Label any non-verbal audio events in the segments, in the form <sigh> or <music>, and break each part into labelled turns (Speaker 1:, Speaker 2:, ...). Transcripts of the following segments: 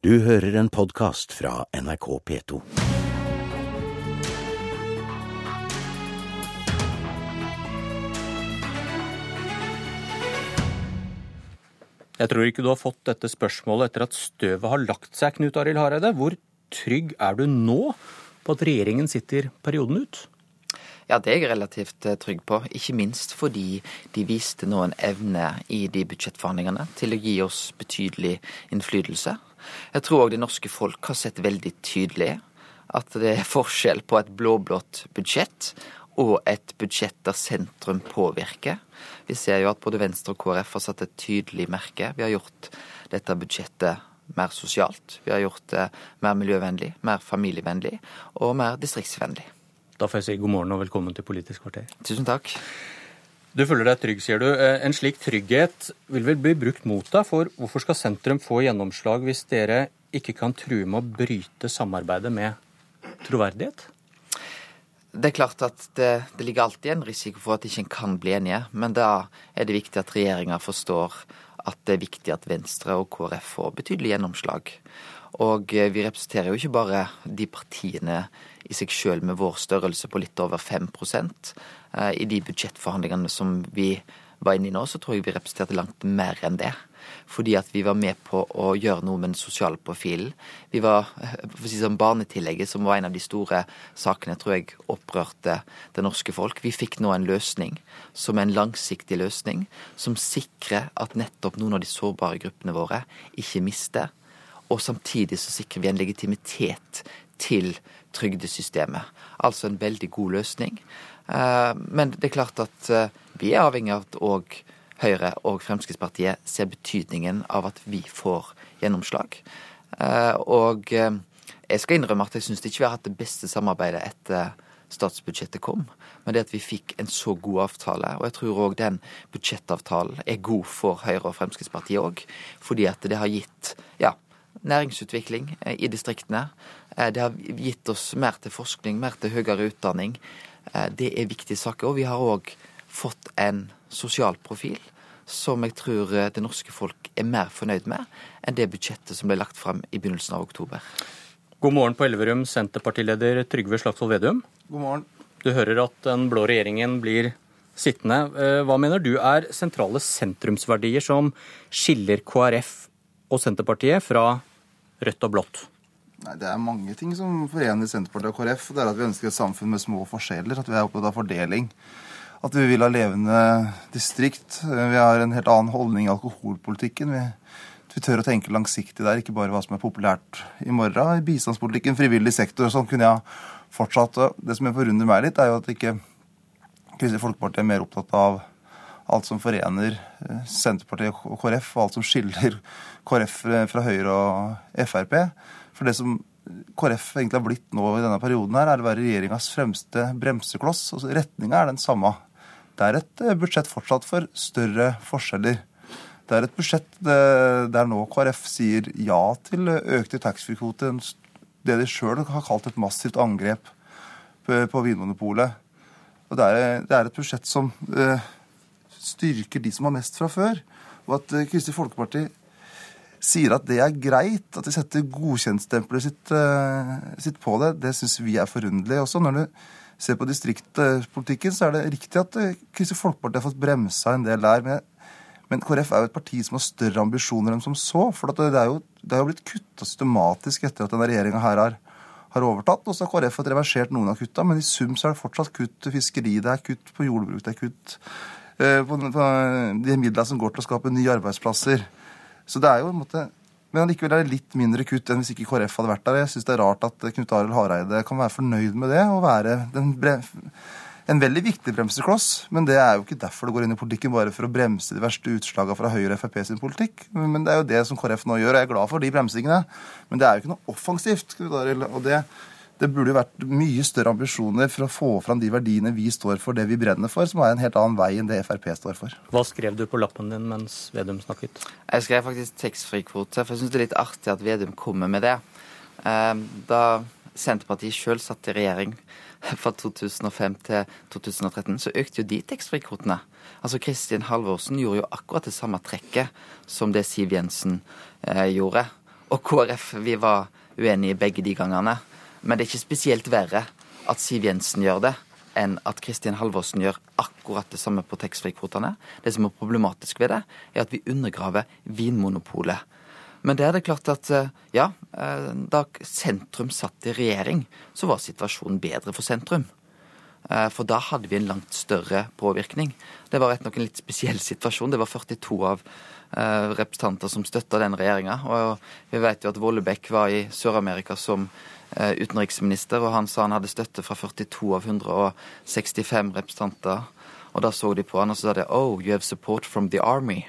Speaker 1: Du hører en podkast fra NRK P2.
Speaker 2: Jeg tror ikke du har fått dette spørsmålet etter at støvet har lagt seg, Knut Arild Hareide. Hvor trygg er du nå på at regjeringen sitter perioden ut?
Speaker 3: Ja, det er jeg relativt eh, trygg på. Ikke minst fordi de viste nå en evne i de budsjettforhandlingene til å gi oss betydelig innflytelse. Jeg tror òg det norske folk har sett veldig tydelig at det er forskjell på et blå-blått budsjett og et budsjett der sentrum påvirker. Vi ser jo at både Venstre og KrF har satt et tydelig merke. Vi har gjort dette budsjettet mer sosialt. Vi har gjort det mer miljøvennlig, mer familievennlig og mer distriktsvennlig.
Speaker 2: Da får jeg si god morgen og velkommen til Politisk kvarter.
Speaker 3: Tusen takk.
Speaker 2: Du føler deg trygg, sier du. Eh, en slik trygghet vil vel bli brukt mot deg, for hvorfor skal sentrum få gjennomslag hvis dere ikke kan true med å bryte samarbeidet med troverdighet?
Speaker 3: Det er klart at det, det ligger alltid en risiko for at ikke en kan bli enige, men da er det viktig at regjeringa forstår at det er viktig at Venstre og KrF får betydelig gjennomslag. Og eh, vi representerer jo ikke bare de partiene i seg sjøl med vår størrelse på litt over 5 eh, I de budsjettforhandlingene som vi var inne i nå, så tror jeg vi representerte langt mer enn det. Fordi at vi var med på å gjøre noe med den sosiale profilen. Vi var, for å si sånn, Barnetillegget, som var en av de store sakene, tror jeg opprørte det norske folk. Vi fikk nå en løsning som er en langsiktig løsning, som sikrer at nettopp noen av de sårbare gruppene våre ikke mister og samtidig så sikrer vi en legitimitet til trygdesystemet. Altså en veldig god løsning. Eh, men det er klart at eh, vi er avhengig av at òg Høyre og Fremskrittspartiet ser betydningen av at vi får gjennomslag. Eh, og jeg skal innrømme at jeg syns ikke vi har hatt det beste samarbeidet etter statsbudsjettet kom, men det at vi fikk en så god avtale. Og jeg tror òg den budsjettavtalen er god for Høyre og Fremskrittspartiet òg, fordi at det har gitt ja, næringsutvikling i distriktene. Eh, det har gitt oss mer til forskning, mer til høyere utdanning. Eh, det er viktige saker. Og vi har òg fått en sosial profil som jeg tror det norske folk er mer fornøyd med enn det budsjettet som ble lagt frem i begynnelsen av oktober.
Speaker 2: God morgen på Elverum, Senterpartileder Trygve Slagsvold Vedum.
Speaker 4: God morgen.
Speaker 2: Du hører at den blå regjeringen blir sittende. Hva mener du er sentrale sentrumsverdier som skiller KrF og Senterpartiet fra rødt og blått?
Speaker 4: Nei, Det er mange ting som forener Senterpartiet og KrF. Det er at vi ønsker et samfunn med små forskjeller. At vi er opptatt av fordeling. At vi vil ha levende distrikt. Vi har en helt annen holdning i alkoholpolitikken. Vi, vi tør å tenke langsiktig der, ikke bare hva som er populært i morgen. I bistandspolitikken, frivillig sektor og sånn kunne jeg fortsatt. Det som forundrer meg litt, er jo at ikke Kristelig Folkeparti er mer opptatt av alt som forener eh, Senterpartiet og KrF, og alt som skiller KrF fra Høyre og Frp. For det som KrF egentlig har blitt nå i denne perioden, her, er å være regjeringas fremste bremsekloss. Altså, Retninga er den samme. Det er et eh, budsjett fortsatt for større forskjeller. Det er et budsjett eh, der nå KrF sier ja til økte taxfree-kvoter, det de sjøl har kalt et massivt angrep på Vinmonopolet. Og det er, det er et budsjett som styrker de som har mest fra før. Og at eh, Kristelig Folkeparti sier at det er greit, at de setter godkjentstempelet sitt, uh, sitt, på det, det syns vi er forunderlig. Også når du ser på distriktpolitikken, så er det riktig at uh, Kristelig Folkeparti har fått bremsa en del der. Men, men, KrF er jo et parti som har større ambisjoner enn som så. For det, er jo, det er jo blitt kutta systematisk etter at denne regjeringa her har, har overtatt. Og så har KrF fått reversert noen av kutta, men i sum så er det fortsatt kutt til fiskeri, det er kutt på jordbruk, det er kutt Eh, på, de midlene som går til å skape nye arbeidsplasser. Så det er jo en måte men allikevel er det litt mindre kutt enn hvis ikke KrF hadde vært der. Jeg syns det er rart at Knut Arild Hareide kan være fornøyd med det og være en veldig viktig bremsekloss. Men det er jo ikke derfor det går inn i politikken, bare for å bremse de verste utslagene fra Høyre og Frp sin politikk. Men det er jo det som KrF nå gjør, og jeg er glad for de bremsingene. Men det er jo ikke noe offensivt. Knut Arild, og det det burde jo vært mye større ambisjoner for å få fram de verdiene vi står for, det vi brenner for, som er en helt annen vei enn det Frp står for.
Speaker 2: Hva skrev du på lappen din mens Vedum snakket?
Speaker 3: Jeg skrev faktisk taxfree-kvote, for jeg syns det er litt artig at Vedum kommer med det. Ehm, da Senterpartiet sjøl satt i regjering fra 2005 til 2013, så økte jo de taxfree-kvotene. Altså Kristin Halvorsen gjorde jo akkurat det samme trekket som det Siv Jensen eh, gjorde. og KrF vi var uenige begge de gangene. Men det er ikke spesielt verre at Siv Jensen gjør det, enn at Kristin Halvorsen gjør akkurat det samme på taxfree-kvotene. Det som er problematisk ved det, er at vi undergraver Vinmonopolet. Men det er det klart at eh, ja, eh, da sentrum satt i regjering, så var situasjonen bedre for sentrum. Eh, for da hadde vi en langt større påvirkning. Det var rett nok en litt spesiell situasjon. Det var 42 av representanter som støtta den regjeringa. Og vi vet jo at Vollebekk var i Sør-Amerika som utenriksminister, og han sa han hadde støtte fra 42 av 165 representanter. Og da så de på han og så sa de Oh, you have support from the army.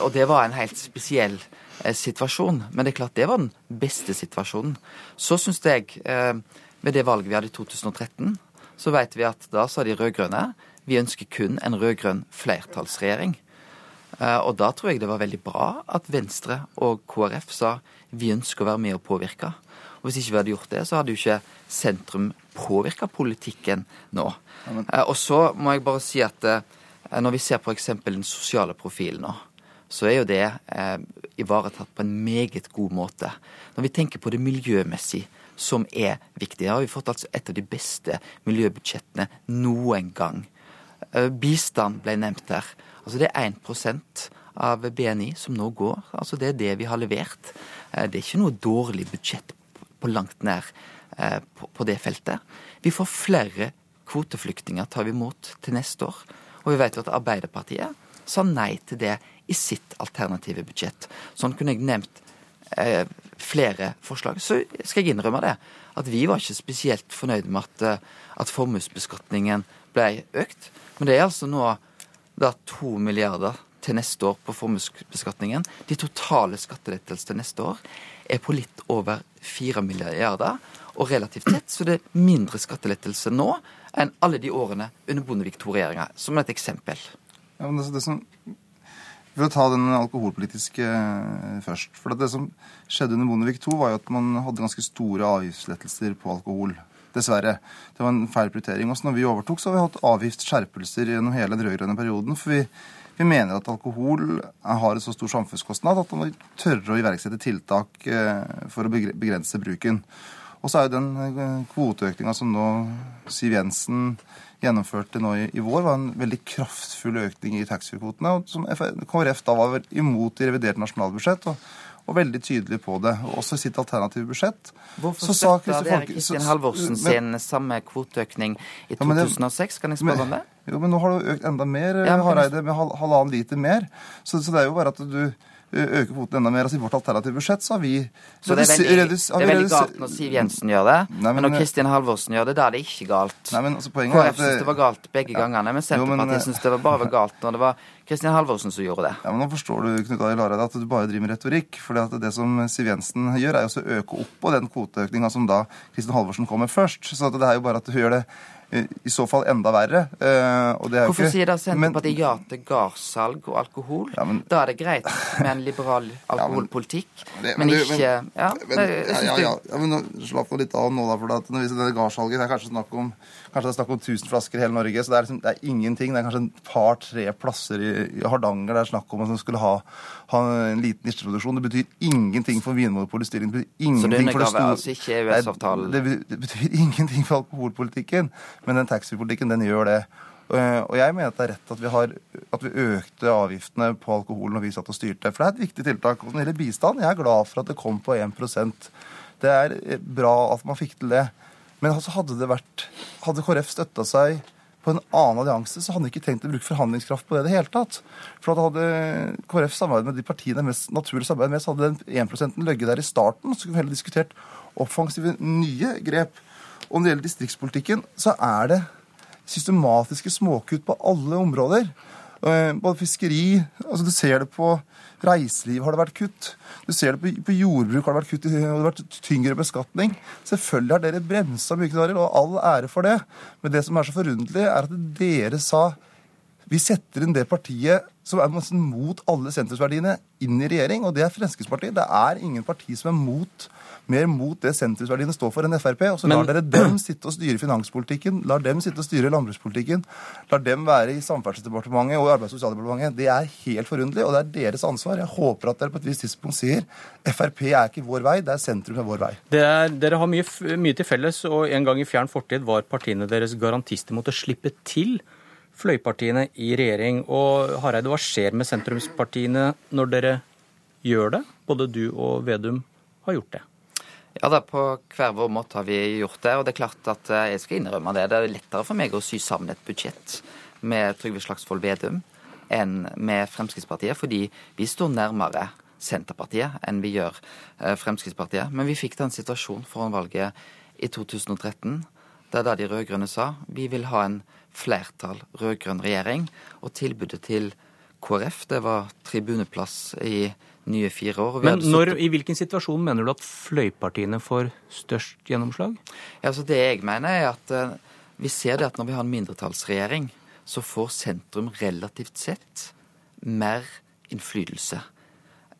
Speaker 3: og det var en helt spesiell Eh, situasjon. Men det er klart det var den beste situasjonen. Så syns jeg, ved det valget vi hadde i 2013, så vet vi at da sa de rød-grønne vi ønsker kun en rød-grønn flertallsregjering. Eh, og da tror jeg det var veldig bra at Venstre og KrF sa vi ønsker å være med og påvirke. Og Hvis ikke vi hadde gjort det, så hadde jo ikke sentrum påvirka politikken nå. Amen. Og så må jeg bare si at når vi ser på f.eks. den sosiale profilen nå, så er jo det eh, ivaretatt på en meget god måte. Når vi tenker på det miljømessige, som er viktig, har vi fått altså et av de beste miljøbudsjettene noen gang. Eh, bistand ble nevnt her. Altså Det er 1 av BNI som nå går. Altså Det er det vi har levert. Eh, det er ikke noe dårlig budsjett på langt nær eh, på, det feltet. Vi får flere kvoteflyktninger tar vi imot til neste år. Og vi vet at Arbeiderpartiet sa nei til det i sitt alternative budsjett. Sånn kunne jeg nevnt eh, flere forslag. Så skal jeg innrømme det, at vi var ikke spesielt fornøyd med at, eh, at formuesbeskatningen ble økt. Men det er altså nå da to milliarder til neste år på formuesbeskatningen. De totale skattelettelsene til neste år er på litt over fire milliarder, og relativt tett, så det mindre skattelettelse nå enn alle de årene under Bondevik II-regjeringa, som et eksempel.
Speaker 4: Ja, men det, det som for å ta den alkoholpolitiske eh, først. For Det som skjedde under Bondevik II, var jo at man hadde ganske store avgiftslettelser på alkohol. Dessverre. Det var en feil prioritering. Også når vi overtok, så har vi hatt avgiftsskjerpelser gjennom hele den rød-grønne perioden. For vi, vi, mener at alkohol har et så stor samfunnskostnad at man må tørre å iverksette tiltak eh, for å begrense bruken. Og så er jo den eh, kvoteøkninga som nå Siv Jensen gjennomførte nå i, i, vår, var en veldig kraftfull økning i taxfree-kvotene. Som KrF da var imot i revidert nasjonalbudsjett. og, og veldig tydelig på det. Og også i sitt alternative budsjett.
Speaker 3: Hvorfor støtta dere Kristin Halvorsen sin samme kvoteøkning i 2006? Kan jeg spørre om det?
Speaker 4: Jo, men nå har du økt enda mer, ja, Hareide, med halvannen liter mer. Så, så det er jo bare at du øke kvoten enda mer. Altså I vårt alternative budsjett så har vi
Speaker 3: Så det er veldig, det er veldig galt når Siv Jensen gjør det, nei, men, men, når Kristin Halvorsen gjør det, da er det ikke galt.
Speaker 4: Nei, men altså
Speaker 3: KrF at, syns det var galt begge ja, gangene, men Senterpartiet syns det var bare var <laughs> galt når det var Kristin Halvorsen som gjorde det.
Speaker 4: Ja, men Nå forstår du Knut Arild Hareide, at du bare driver med retorikk. For det som Siv Jensen gjør, er jo å øke opp på den kvoteøkninga som da Kristin Halvorsen kommer først. Så det er jo bare at du gjør det i så fall enda verre.
Speaker 3: Eh, Hvorfor ikke... sier da Senterpartiet ja til gardssalg og alkohol? Ja, men... Da er det greit med en liberal <laughs> alkoholpolitikk, ja, men, det, men, men, ikke Ja,
Speaker 4: men, ja, men slapp nå litt av nå, da. For at ser gardssalget, det er kanskje snakk om Kanskje det er snakk om 1000 flasker i hele Norge. Så det er, liksom, det er ingenting. Det er kanskje et par-tre plasser i, i, Hardanger det er snakk om at man skulle ha, ha en liten nisjeproduksjon. Det betyr ingenting for Vinmonopolets styring. Det betyr ingenting
Speaker 3: for det store altså?
Speaker 4: Det, det, betyr <laughs> ingenting for alkoholpolitikken. Men den taxfree-politikken, den gjør det. Eh, og jeg mener at det er rett at vi, har, at vi økte avgiftene på alkohol når vi satt og styrte. For det er et viktig tiltak. Og når det gjelder bistand, jeg er glad for at det kom på 1% Det er bra at man fikk til det. Men altså hadde det vært Hadde KrF støtta seg på en annen allianse, så hadde de ikke tenkt å bruke forhandlingskraft på det i det hele tatt. For at hadde KrF samarbeidet med de partiene mest naturlig samarbeid med, så hadde den 1% løgget der i starten. Så kunne vi heller diskutert offensive nye grep. Og når det gjelder distriktspolitikken, så er det systematiske småkutt på alle områder. Eh, både fiskeri altså Du ser det på reiseliv har det vært kutt. Du ser det på, jordbruk har det vært kutt, det har vært tyngre beskatning. Selvfølgelig har dere bremsa mye, og all ære for det. Men det som er så forunderlig, er at dere sa Vi setter inn det partiet som er mot alle sentrumsverdiene, inn i regjering, og det er Fremskrittspartiet. Det er ingen parti som er mot, mer mot det sentrumsverdiene står for enn Frp. Og så lar dere dem sitte og styre finanspolitikken, lar dem sitte og styre landbrukspolitikken, lar dem være i Samferdselsdepartementet og Arbeids- og sosialdepartementet. Det er helt forunderlig, og det er deres ansvar. Jeg håper at dere på et visst tidspunkt sier Frp er ikke vår vei, det er sentrum er vår vei.
Speaker 2: Er, dere har mye, mye til felles, og en gang i fjern fortid var partiene deres garantister mot å slippe til fløypartiene i regjering. Og Hareide, hva skjer med sentrumspartiene når dere gjør det? Både du og Vedum har gjort det.
Speaker 3: Ja, da, På hver vår måte har vi gjort det. og det er klart at eh, jeg skal innrømme det. Det er lettere for meg å sy sammen et budsjett med Trygve Slagsvold Vedum enn med Fremskrittspartiet, fordi vi står nærmere Senterpartiet enn vi gjør eh, Fremskrittspartiet. Men vi fikk den situasjonen foran valget i 2013 der da de rød-grønne sa vi vil ha en flertall rød-grønn regjering. Og tilbudet til KrF det var tribuneplass i nye fire år.
Speaker 2: Men når, I hvilken situasjon mener du at fløypartiene får størst gjennomslag?
Speaker 3: Ja, altså det jeg mener er at uh, Vi ser det at når vi har en mindretallsregjering, så får sentrum relativt sett mer innflytelse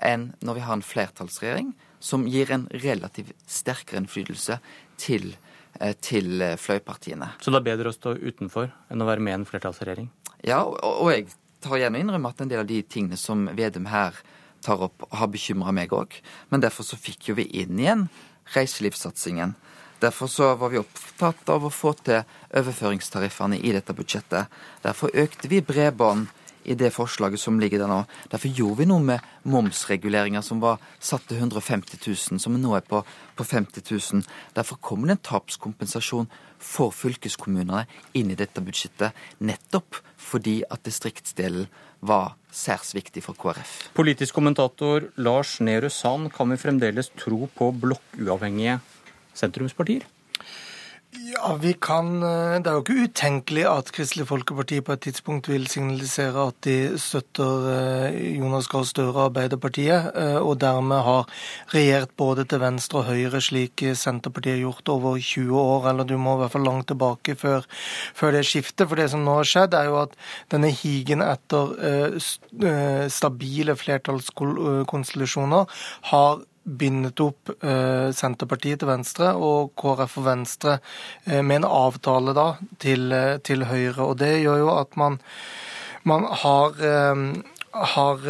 Speaker 3: enn når vi har en flertallsregjering som gir en relativt sterkere innflytelse til Eh, til eh, fløypartiene.
Speaker 2: Så det er bedre å stå utenfor enn å være med i en flertallsregjering?
Speaker 3: Ja, og, og jeg tar gjerne innrømme at en del av de tingene som Vedum her tar opp, har bekymra meg òg. Men derfor så fikk jo vi inn igjen reiselivssatsingen. Derfor så var vi opptatt av å få til overføringstariffene i dette budsjettet. Derfor økte vi bredbånd i det forslaget som ligger der nå. Derfor gjorde vi noe med momsreguleringa som var satt til 150 000, som nå er på, på 50 000. Derfor kommer det en tapskompensasjon for fylkeskommunene inn i dette budsjettet, nettopp fordi at distriktsdelen var særs viktig for KrF.
Speaker 2: Politisk kommentator Lars Nehru Sand, kan vi fremdeles tro på blokkuavhengige sentrumspartier?
Speaker 5: Ja, vi kan eh, Det er jo ikke utenkelig at Kristelig Folkeparti på et tidspunkt vil signalisere at de støtter eh, Jonas Gahr Støre og Arbeiderpartiet, eh, og dermed har regjert både til venstre og høyre, slik Senterpartiet har gjort over 20 år. Eller du må i hvert fall langt tilbake før, før det skiftet. For det som nå har skjedd, er jo at denne higen etter stabile flertallskonstellasjoner har bindet opp eh, Senterpartiet til Venstre og KrF og Venstre eh, med en avtale da til, eh, til, Høyre. Og Det gjør jo at man, man har, har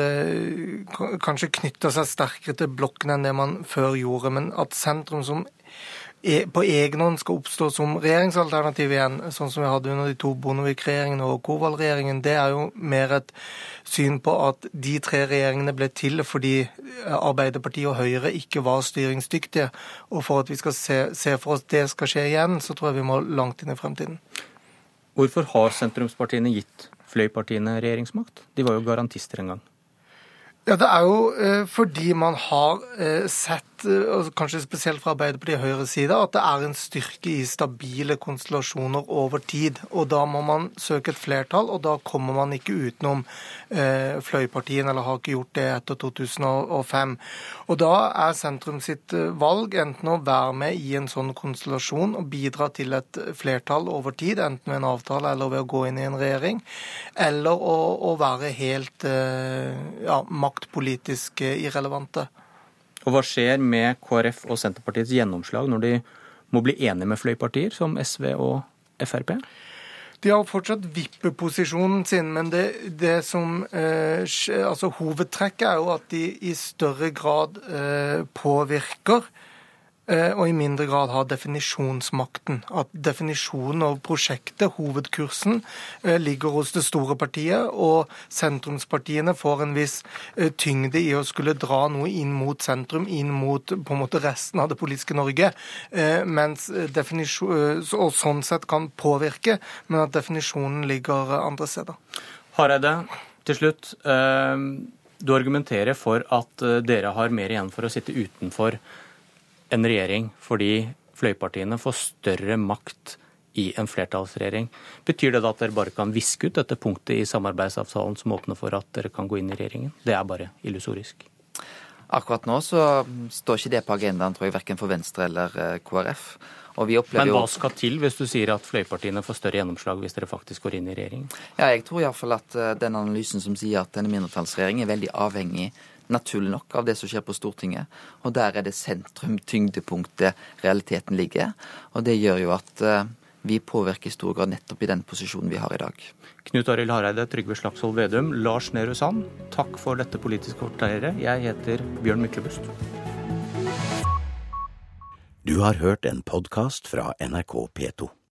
Speaker 5: kanskje knytta seg sterkere til blokken enn det man før gjorde. Men at sentrum som på egen hånd skal oppstå som regjeringsalternativ igjen, sånn som vi hadde under de to Bondevik-regjeringene og Korvald-regjeringen, det er jo mer et syn på at de tre regjeringene ble til fordi Arbeiderpartiet og Høyre ikke var styringsdyktige. Og for at vi skal se, se for oss det skal skje igjen, så tror jeg vi må langt inn i fremtiden.
Speaker 2: Hvorfor har sentrumspartiene gitt fløypartiene regjeringsmakt? De var jo garantister en gang.
Speaker 5: Ja, Det er jo eh, fordi man har eh, sett Eh, kanskje spesielt fra Arbeiderpartiet og Høyres side, at det er en styrke i stabile konstellasjoner over tid. Og da må man søke et flertall, og da kommer man ikke utenom eh, fløypartiene, eller har ikke gjort det etter 2005. Og da er sentrum sitt eh, valg enten å være med i en sånn konstellasjon og bidra til et flertall over tid, enten ved en avtale eller ved å gå inn i en regjering, eller å, å være helt eh, ja, maktpolitisk irrelevante.
Speaker 2: Og hva skjer med KrF og Senterpartiets gjennomslag når de må bli enige med fløypartier som SV og Frp?
Speaker 5: De har fortsatt vippeposisjonen sin, men det, det som eh, altså Hovedtrekket er jo at de i større grad eh, påvirker og i mindre grad har definisjonsmakten. At definisjonen av prosjektet, hovedkursen, eh, ligger hos det store partiet, og sentrumspartiene får en viss eh, tyngde i å skulle dra noe inn mot sentrum, inn mot på en måte resten av det politiske Norge. Mens og sånn sett kan påvirke, men at definisjonen ligger andre steder.
Speaker 2: Hareide, til slutt. Du argumenterer for at dere har mer igjen for å sitte utenfor en regjering fordi fløypartiene får større makt i en flertallsregjering. Betyr det da at dere bare kan viske ut dette punktet i samarbeidsavtalen som åpner for at dere kan gå inn i regjeringen? Det er bare illusorisk.
Speaker 3: Akkurat nå så står ikke det på agendaen, tror jeg, verken for Venstre eller eh, KrF. Og vi
Speaker 2: Men hva skal til hvis du sier at fløypartiene får større gjennomslag hvis dere faktisk går inn i regjering?
Speaker 3: Ja, jeg tror iallfall at eh, den analysen som sier at denne mindretallsregjeringen er veldig avhengig naturlig nok av det som skjer på Stortinget. Og der er det sentrum, tyngdepunktet, realiteten ligger. Og det gjør jo at eh, vi påvirker i stor grad nettopp i den posisjonen vi har i dag.
Speaker 2: Knut Arild Hareide, Trygve Slagsvold Vedum, Lars Nehru Sand, takk for dette politiske kvarteret. Jeg heter Bjørn Myklebust.
Speaker 1: Du har hørt en podkast fra NRK P2.